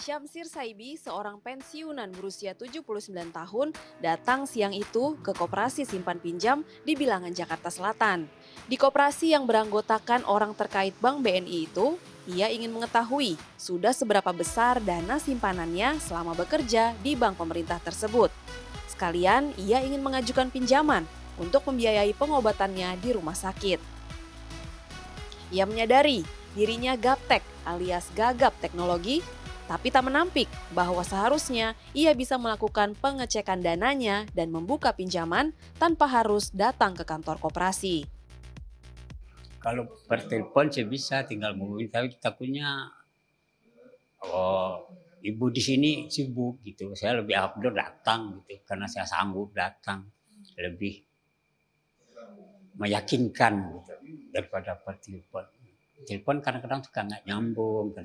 Syamsir Saibi, seorang pensiunan berusia 79 tahun, datang siang itu ke koperasi simpan pinjam di Bilangan, Jakarta Selatan. Di koperasi yang beranggotakan orang terkait Bank BNI itu, ia ingin mengetahui sudah seberapa besar dana simpanannya selama bekerja di bank pemerintah tersebut. Sekalian, ia ingin mengajukan pinjaman untuk membiayai pengobatannya di rumah sakit. Ia menyadari dirinya gaptek alias gagap teknologi tapi tak menampik bahwa seharusnya ia bisa melakukan pengecekan dananya dan membuka pinjaman tanpa harus datang ke kantor koperasi. Kalau per telepon saya bisa tinggal menghubungi, tapi takutnya oh ibu di sini sibuk gitu. Saya lebih upload datang gitu karena saya sanggup datang lebih meyakinkan gitu, daripada per telepon. Kadang-kadang suka nggak nyambung, kan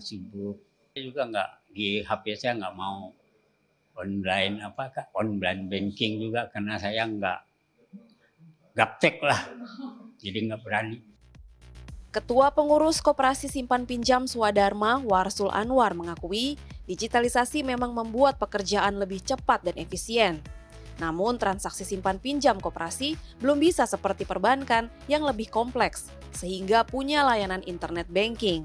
juga nggak di HP saya nggak mau online apa kak online banking juga karena saya nggak gaptek lah jadi nggak berani. Ketua Pengurus Koperasi Simpan Pinjam Swadharma Warsul Anwar mengakui digitalisasi memang membuat pekerjaan lebih cepat dan efisien. Namun transaksi simpan pinjam koperasi belum bisa seperti perbankan yang lebih kompleks, sehingga punya layanan internet banking.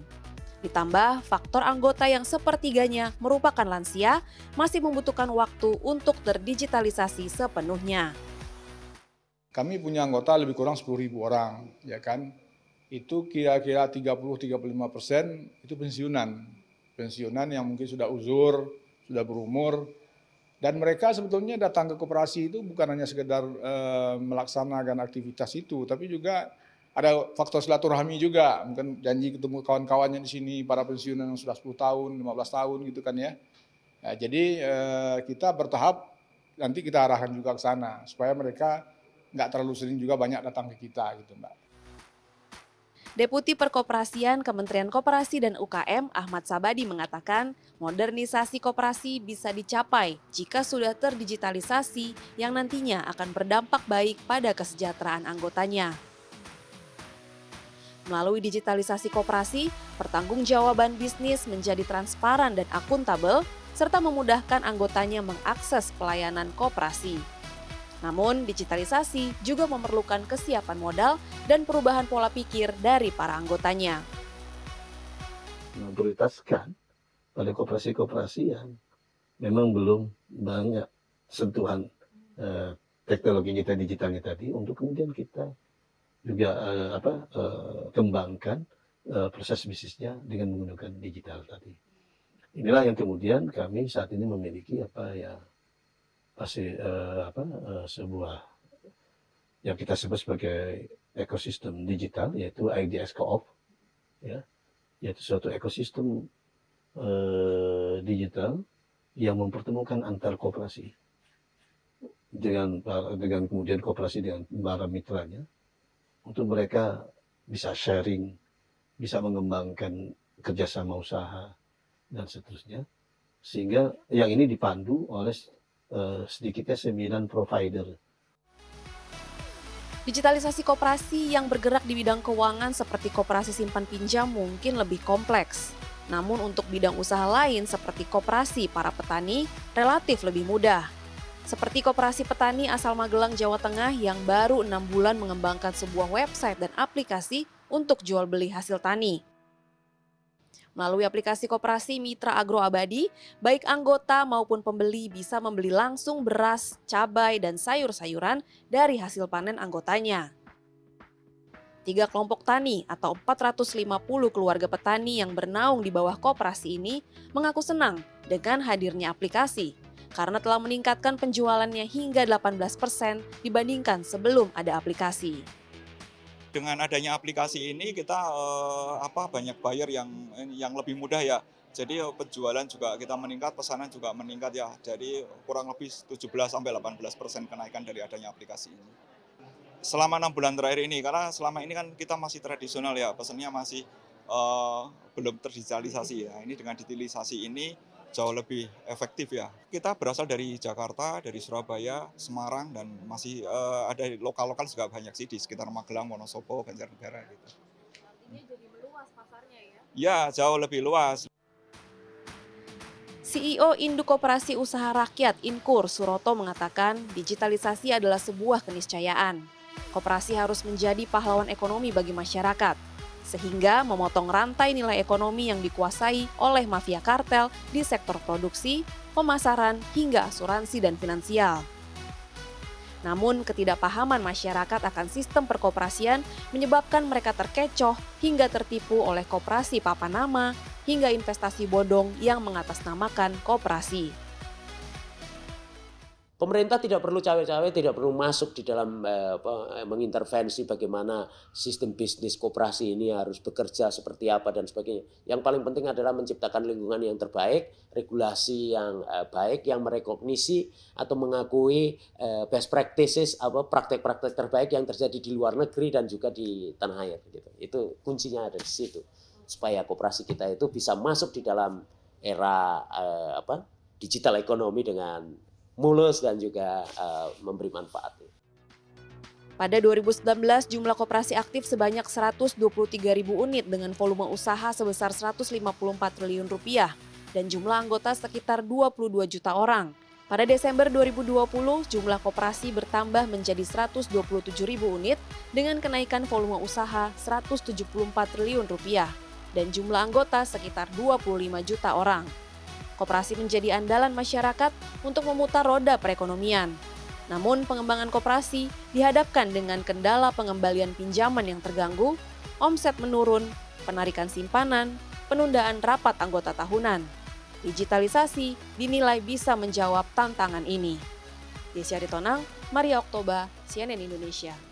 Ditambah faktor anggota yang sepertiganya merupakan lansia masih membutuhkan waktu untuk terdigitalisasi sepenuhnya. Kami punya anggota lebih kurang 10.000 orang, ya kan? Itu kira-kira 30-35 persen itu pensiunan. Pensiunan yang mungkin sudah uzur, sudah berumur, dan mereka sebetulnya datang ke koperasi itu bukan hanya sekedar e, melaksanakan aktivitas itu, tapi juga ada faktor silaturahmi juga, mungkin janji ketemu kawan-kawannya di sini, para pensiunan yang sudah 10 tahun, 15 tahun gitu kan ya. Nah, jadi eh, kita bertahap nanti kita arahkan juga ke sana supaya mereka nggak terlalu sering juga banyak datang ke kita gitu Mbak. Deputi Perkoperasian Kementerian Koperasi dan UKM Ahmad Sabadi mengatakan modernisasi koperasi bisa dicapai jika sudah terdigitalisasi yang nantinya akan berdampak baik pada kesejahteraan anggotanya. Melalui digitalisasi koperasi, pertanggungjawaban bisnis menjadi transparan dan akuntabel, serta memudahkan anggotanya mengakses pelayanan koperasi. Namun, digitalisasi juga memerlukan kesiapan modal dan perubahan pola pikir dari para anggotanya. Memprioritaskan pada koperasi-koperasi yang memang belum banyak sentuhan eh, teknologi kita digitalnya tadi untuk kemudian kita juga uh, apa uh, kembangkan uh, proses bisnisnya dengan menggunakan digital tadi. Inilah yang kemudian kami saat ini memiliki apa ya pasti uh, apa uh, sebuah yang kita sebut sebagai ekosistem digital yaitu IDS Co-op ya yaitu suatu ekosistem uh, digital yang mempertemukan antar kooperasi dengan dengan kemudian kooperasi dengan para mitranya untuk mereka bisa sharing, bisa mengembangkan kerjasama usaha dan seterusnya. Sehingga yang ini dipandu oleh uh, sedikitnya sembilan provider. Digitalisasi koperasi yang bergerak di bidang keuangan seperti koperasi simpan pinjam mungkin lebih kompleks. Namun untuk bidang usaha lain seperti koperasi para petani relatif lebih mudah. Seperti Koperasi Petani asal Magelang, Jawa Tengah yang baru enam bulan mengembangkan sebuah website dan aplikasi untuk jual beli hasil tani. Melalui aplikasi Koperasi Mitra Agro Abadi, baik anggota maupun pembeli bisa membeli langsung beras, cabai, dan sayur-sayuran dari hasil panen anggotanya. Tiga kelompok tani atau 450 keluarga petani yang bernaung di bawah koperasi ini mengaku senang dengan hadirnya aplikasi karena telah meningkatkan penjualannya hingga 18% dibandingkan sebelum ada aplikasi. Dengan adanya aplikasi ini kita eh, apa banyak buyer yang yang lebih mudah ya. Jadi eh, penjualan juga kita meningkat, pesanan juga meningkat ya. Jadi kurang lebih 17 sampai 18% kenaikan dari adanya aplikasi ini. Selama enam bulan terakhir ini, karena selama ini kan kita masih tradisional ya, pesannya masih uh, belum terdigitalisasi ya. Ini dengan digitalisasi ini jauh lebih efektif ya. Kita berasal dari Jakarta, dari Surabaya, Semarang, dan masih uh, ada lokal-lokal juga banyak sih di sekitar Magelang, Wonosobo, Banjarnegara gitu. Ini jadi meluas pasarnya ya? Ya, jauh lebih luas. CEO Induk Koperasi Usaha Rakyat Inkur Suroto mengatakan digitalisasi adalah sebuah keniscayaan. Koperasi harus menjadi pahlawan ekonomi bagi masyarakat, sehingga memotong rantai nilai ekonomi yang dikuasai oleh mafia kartel di sektor produksi, pemasaran, hingga asuransi dan finansial. Namun, ketidakpahaman masyarakat akan sistem perkoperasian menyebabkan mereka terkecoh hingga tertipu oleh koperasi papan nama hingga investasi bodong yang mengatasnamakan koperasi. Pemerintah tidak perlu cawe-cawe, tidak perlu masuk di dalam eh, apa, mengintervensi bagaimana sistem bisnis koperasi ini harus bekerja seperti apa dan sebagainya. Yang paling penting adalah menciptakan lingkungan yang terbaik, regulasi yang eh, baik, yang merekognisi atau mengakui eh, best practices, apa praktek-praktek terbaik yang terjadi di luar negeri dan juga di tanah air. Gitu. Itu kuncinya ada di situ supaya koperasi kita itu bisa masuk di dalam era eh, apa digital ekonomi dengan mulus dan juga uh, memberi manfaat. Pada 2019, jumlah koperasi aktif sebanyak 123 ribu unit dengan volume usaha sebesar 154 triliun rupiah dan jumlah anggota sekitar 22 juta orang. Pada Desember 2020, jumlah koperasi bertambah menjadi 127 ribu unit dengan kenaikan volume usaha 174 triliun rupiah dan jumlah anggota sekitar 25 juta orang. Koperasi menjadi andalan masyarakat untuk memutar roda perekonomian. Namun pengembangan koperasi dihadapkan dengan kendala pengembalian pinjaman yang terganggu, omset menurun, penarikan simpanan, penundaan rapat anggota tahunan. Digitalisasi dinilai bisa menjawab tantangan ini. Desya Ritonang, Maria Oktober, CNN Indonesia.